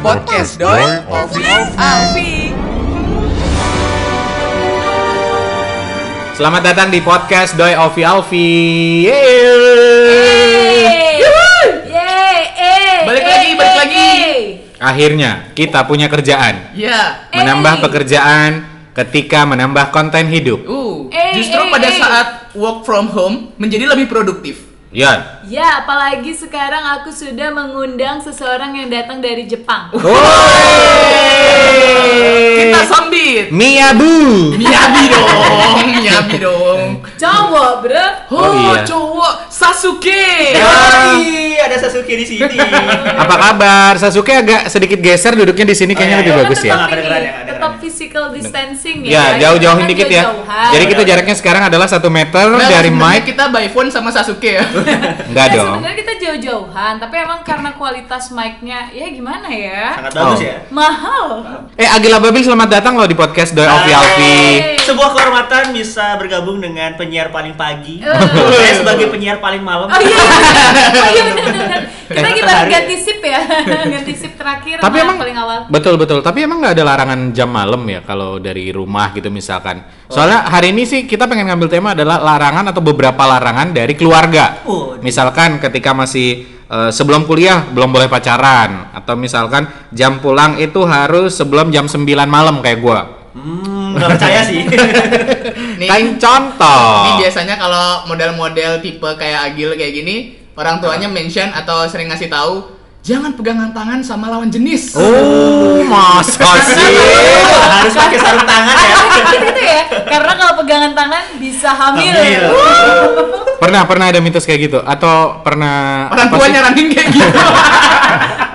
Podcast Doi Ovi Alfi. Selamat datang di podcast Doi Ovi Alfi. Yeay. Yeay, Balik lagi, balik lagi. Akhirnya kita punya kerjaan. Ya. Menambah pekerjaan ketika menambah konten hidup. Uh, justru pada saat work from home menjadi lebih produktif. Ya. Ya, apalagi sekarang aku sudah mengundang seseorang yang datang dari Jepang. Kita sambit. Miyabu. Miyabi dong, Miyabi dong. Cowok, bro. Oh, Oh, iya. cowok Sasuke. Hai, ada Sasuke di sini. Apa kabar? Sasuke agak sedikit geser duduknya di sini kayaknya Oh, iya, lebih iya. bagus ya. Tetap ya. Physical distancing ya. Ya, jauh-jauhin Jangan dikit ya. jauh-jauhan. Jadi kita jaraknya sekarang adalah satu meter Nah, dari mic. kita by phone sama Sasuke ya. Enggak Ya, dong. sebenarnya kita jauh-jauhan, tapi emang karena kualitas mic-nya ya gimana ya? Sangat bagus Oh. ya. Mahal. Eh Agila Babil selamat datang loh di podcast Doi Ovi Alfi. Sebuah kehormatan bisa bergabung dengan penyiar paling pagi. Eh. Saya sebagai penyiar paling malam. Oh iya, oh iya benar-benar. Kita tertarik. ganti sip ya, ganti sip terakhir. Tapi emang paling awal. betul betul. Tapi emang nggak ada larangan jam malam ya kalau dari rumah gitu misalkan. Soalnya hari ini sih kita pengen ngambil tema adalah larangan atau beberapa larangan dari keluarga. Oh, Misalkan ketika masih eh, sebelum kuliah belum boleh pacaran atau misalkan jam pulang itu harus sebelum jam 9 malam kayak gua. Hmm, nggak percaya sih. Nih, Kain contoh. Ini biasanya kalau model-model tipe kayak Agil kayak gini, orang tuanya mention atau sering ngasih tahu, jangan pegangan tangan sama lawan jenis. Oh, masa sih? Harus pakai sarung tangan ya. gitu, gitu ya karena kalau pegangan tangan bisa hamil, Hamil. Pernah pernah ada mitos kayak gitu atau pernah Orang apa tua sih? nyaranin kayak gitu.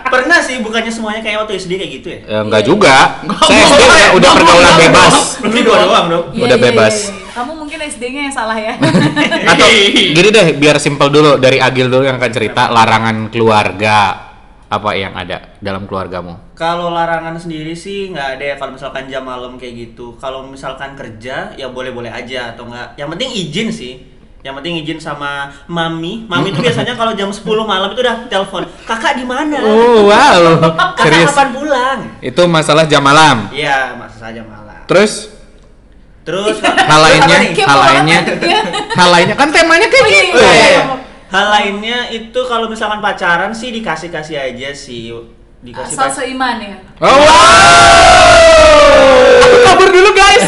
Pernah sih, bukannya semuanya kayak waktu SD kayak gitu ya? Ya, enggak juga. Saya SD udah, pergaulan bebas. Berarti dua doang dong. Iya, Udah iya, bebas. Kamu mungkin SD-nya yang salah ya Atau gini deh, biar simpel dulu dari Agil dulu yang akan cerita larangan keluarga apa yang ada dalam keluargamu. Kalau larangan sendiri sih nggak ada ya kalau misalkan jam malam kayak gitu. Kalau misalkan kerja ya boleh-boleh aja atau enggak. Yang penting izin sih. Yang penting izin sama mami. Mami itu biasanya kalau jam 10 malam itu udah telepon. Kakak di mana? Oh, wow. Kakak Serius. kapan pulang? Itu masalah jam malam. Iya, masa saja malam. Terus Terus hal lainnya, hal lainnya, ya. hal lainnya kan temanya kayak Oh, iya, gitu. Oh, iya, iya. iya. Hal lainnya itu kalau misalkan pacaran sih dikasih-kasih aja sih. Dikasih asal seiman ya Oh, wow. Aku kabur dulu guys.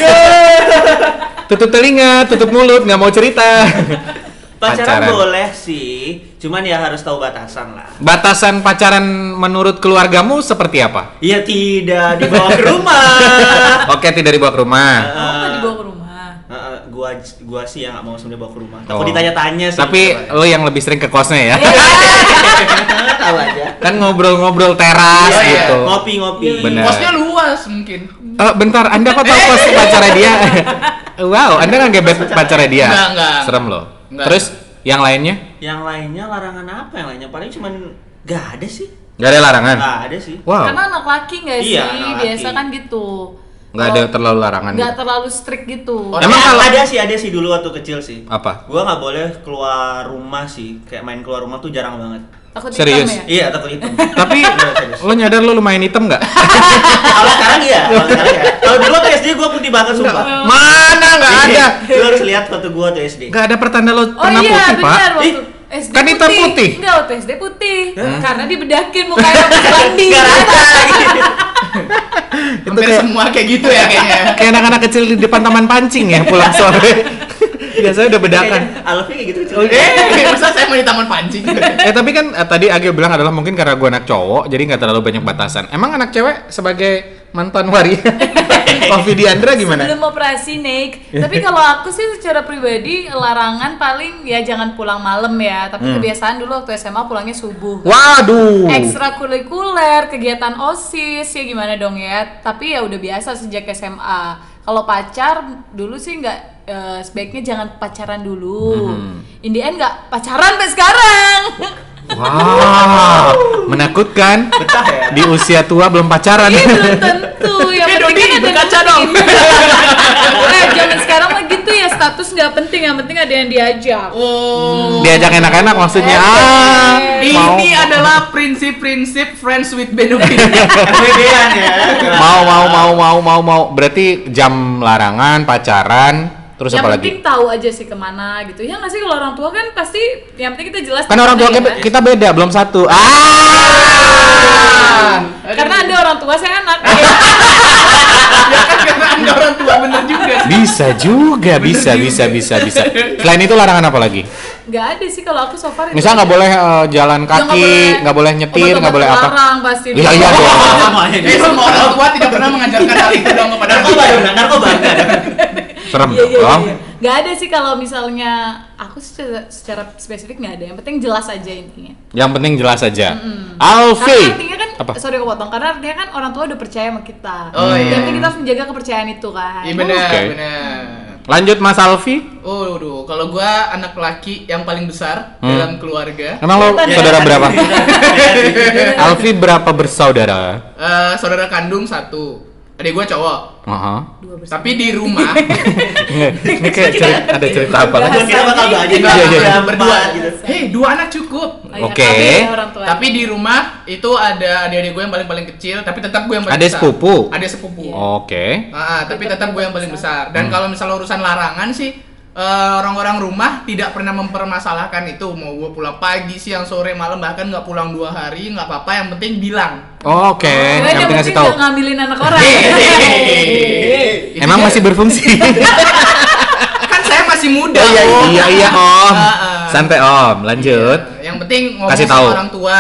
tutup telinga, tutup mulut, nggak mau cerita. pacaran, boleh sih, cuman ya harus tahu batasan lah. Batasan pacaran menurut keluargamu seperti apa? Iya tidak dibawa ke rumah. Oke, tidak dibawa ke rumah. kamu nggak dibawa ke rumah Heeh, gua sih yang nggak mau sebenarnya bawa ke rumah. Oh. Aku ditanya-tanya sih. Tapi lo yang lebih sering ke kosnya ya? tahu aja. kan ngobrol-ngobrol teras Iya, iya. gitu. Ngopi-ngopi. Benar. Posnya luas mungkin. Eh, bentar, Anda kok tahu kos pacarnya dia? wow, Anda nggak gebet pacarnya dia? Enggak, enggak. Serem loh. Enggak. Terus yang lainnya? Yang lainnya larangan apa yang lainnya? Paling cuman nggak ada sih. Nggak ada larangan. Nggak ada sih. Wow, karena anak laki nggak sih Iya, laki. biasa kan gitu nggak ada terlalu larangan. nggak gitu. terlalu strict gitu Oh, Emang kalau- ada sih, ada sih dulu waktu kecil sih. Apa? Gua nggak boleh keluar rumah sih. Kayak main keluar rumah tuh jarang banget. takut Serius? hitam ya Iya, takut hitam. Tapi Iya, lo nyadar lo lumayan hitam nggak? Kalau sekarang iya, kalau sekarang ya. Kalau dulu waktu SD gua putih banget sumpah. Mana nggak ada? Lu harus lihat foto gua waktu SD. Nggak ada pertanda lo Oh pernah iya putih pak? waktu SD kan hitam putih. Enggak waktu SD putih Karena dibedakin mukanya habis mandi Nggak rata. Hampir kayak- semua kayak gitu ya kayaknya. Kayak anak-anak kecil di depan taman pancing ya pulang sore. Biasanya udah bedakan. Alfi kayak gitu kecil. Eh, masa saya mau di taman pancing? eh tapi kan eh, tadi Agil bilang adalah mungkin karena gue anak cowok jadi nggak terlalu banyak batasan. Emang anak cewek sebagai mantan waria Coffee Diandra gimana? Sebelum operasi Nick Tapi kalau aku sih secara pribadi Larangan paling ya jangan pulang malam ya Tapi Hmm. kebiasaan dulu waktu SMA pulangnya subuh Waduh. ekstrakurikuler, kegiatan OSIS ya gimana dong ya. Tapi ya udah biasa sejak SMA. Kalau pacar dulu sih nggak eh, sebaiknya jangan pacaran dulu. Hmm. In the end nggak pacaran sampai sekarang. Wow, menakutkan. Betah ya. Di usia tua belum pacaran. Ini belum tentu. Yang Eh, penting Dodi, kan ada berkaca dong. nah, zaman sekarang mah gitu ya status nggak penting, yang penting ada yang diajak. Oh. Diajak enak-enak maksudnya. Eh, Ah, mau, Ini adalah prinsip-prinsip friends with benefit. Ya. mau mau mau mau mau mau berarti jam larangan pacaran terus yang apa penting lagi? tahu aja sih ke mana gitu. Ya nggak sih kalau orang tua kan pasti yang penting kita jelas. Kan orang tua kita, ya. kita beda belum satu. Ah. Karena ada orang tua saya anak. ya kan karena orang tua bener juga. Bisa juga, bisa bisa bisa bisa. Selain itu larangan apa lagi? Nggak ada sih kalau aku so far. Misal nggak boleh eh, jalan Ya, nggak kaki, boleh. nggak boleh nyetir, nggak boleh apa? Larang pasti. Iya iya dong. Semuanya Eh, semua orang tua tidak pernah mengajarkan hal itu dong kepada Narkoba kita. dong, narkoba. Serem Iya, iya, iya, dong. iya. Nggak ada sih kalau misalnya aku secara, secara spesifik nggak ada. Yang penting jelas aja intinya. Yang penting jelas aja. Karena Alfi. artinya kan, Apa? sorry aku potong, karena artinya kan orang tua udah percaya sama kita. Oh, iya. Penting kita harus menjaga kepercayaan itu kan. Iya benar, Oke. benar. Lanjut Mas Alfi. Oh, aduh, kalau gua anak laki yang paling besar Hmm. dalam keluarga. Emang lo ya? saudara berapa? Alfi berapa bersaudara? Eh, saudara kandung satu. Adik gua cowok. Besar. Tapi di rumah Ini kayak cerita, ada cerita apa lagi? Kira bakal Enggak, Iya, iya. enggak, berdua gitu. Hei, dua anak cukup. Oh, iya, Oke. tua. Tapi di rumah itu ada adik-adik gue yang paling paling kecil, tapi tetap gue yang paling Adik besar. sepupu? Adik sepupu. Oke. Ah, tapi tetap gue yang paling besar. Hmm. Dan kalau misalnya urusan larangan sih eh, orang-orang rumah tidak pernah mempermasalahkan itu mau gue pulang pagi siang sore malam bahkan nggak pulang dua hari nggak apa-apa yang penting bilang Oke, Kirain yang penting ngasih tahu. ngambilin anak orang. Emang masih berfungsi? kan saya masih muda iya, Om. iya, iya, Om. Ah, ah. Santai, Om. Lanjut. yang penting ngomong Kasih sama tahu. orang tua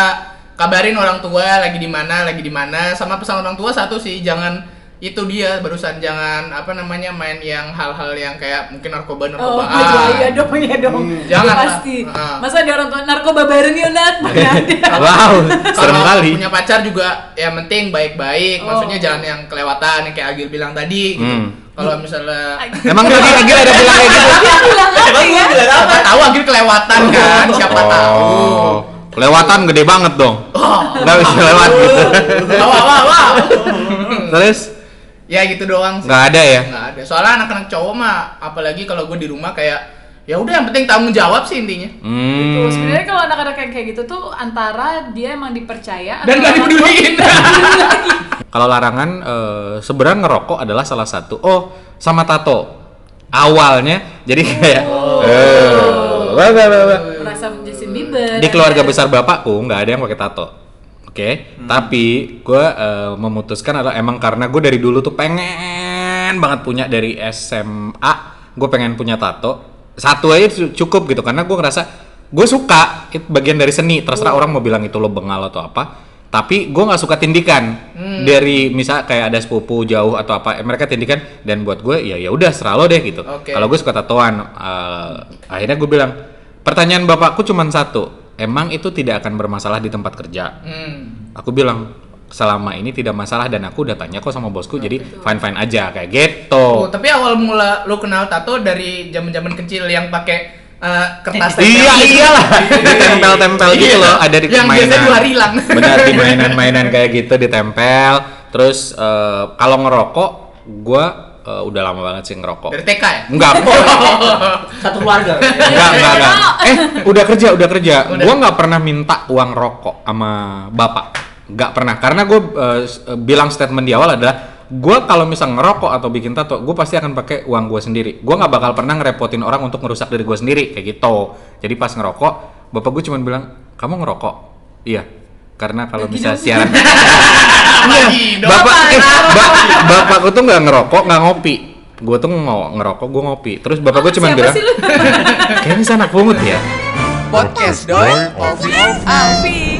kabarin orang tua lagi di mana lagi di mana sama pesan orang tua satu sih jangan itu dia barusan jangan apa namanya main yang hal-hal yang kayak mungkin narkoba Oh, narkoba iya, iya dong, iya dong. jangan lah. Pasti. Ah. Masa ada orang tua narkoba bareng yuk, Nat? Wow, serem Kalau kali. punya pacar juga yang penting baik-baik Oh. maksudnya jangan yang kelewatan yang kayak Agil bilang tadi gitu Hmm. kalau misalnya Emang lagi lagi ada bilang kayak gitu? Dia bilang Emang ya? bilang apa? siapa tahu Agil kelewatan kan siapa tahu Oh, kelewatan gede banget dong. Nggak bisa lewat gitu. wah wah, wah. Terus ya gitu doang sih nggak ada ya? nggak ada soalnya anak-anak cowok mah apalagi kalau gue di rumah kayak ya udah yang penting tanggung jawab sih intinya Hmm. Tuh, sebenarnya kalau anak-anak yang kayak gitu tuh antara dia emang dipercaya dan gak dipeduliin Kalau larangan eh, sebenarnya ngerokok adalah salah satu. Oh, sama tato. Awalnya jadi kayak eh, wah, wah, wah, wah. merasa Justin Bieber. di keluarga besar bapakku nggak ada yang pakai tato. Oke, tapi gue memutuskan adalah emang karena gue dari dulu tuh pengen banget punya dari SMA, gue pengen punya tato. Satu aja cu- cukup gitu karena gue ngerasa gue suka itu bagian dari seni. Terserah orang mau bilang itu lo bengal atau apa. Tapi gue nggak suka tindikan dari misal kayak ada sepupu jauh atau apa, eh, mereka tindikan dan buat gue ya ya udah serah lo deh gitu. Oke. Kalau gue suka tatoan, eh, akhirnya gue bilang pertanyaan bapakku cuma satu, emang itu tidak akan bermasalah di tempat kerja? hmm. Aku bilang selama ini tidak masalah dan aku udah tanya kok sama bosku jadi fine fine aja kayak gitu. Oh, tapi awal mula lo kenal tato dari zaman-zaman kecil yang pakai eh, kertas Iya iyalah, ditempel-tempel gitu Iya. loh, ada di Yang mainan. biasanya hari hilang. Benar di mainan-mainan kayak gitu ditempel. Terus eh, kalau ngerokok, gua eh, udah lama banget sih ngerokok. dari TK ya Enggak, Satu keluarga. enggak, enggak, enggak. Eh, udah kerja, udah kerja. Udah. Gua nggak pernah minta uang rokok sama bapak. Nggak pernah. Karena gue bilang statement di awal adalah gue kalau misal ngerokok atau bikin tato, gue pasti akan pakai uang gue sendiri. Gue nggak bakal pernah ngerepotin orang untuk ngerusak diri gue sendiri kayak gitu. Jadi pas ngerokok, bapak gue cuma bilang, kamu ngerokok? Iya. Karena kalau bisa siaran bapak eh, ba- bapakku tuh nggak ngerokok nggak ngopi. Gue tuh mau ngerokok gue ngopi. Terus bapak gue cuma Siapa bilang kayaknya anak pungut ya. Podcast doi Alfi.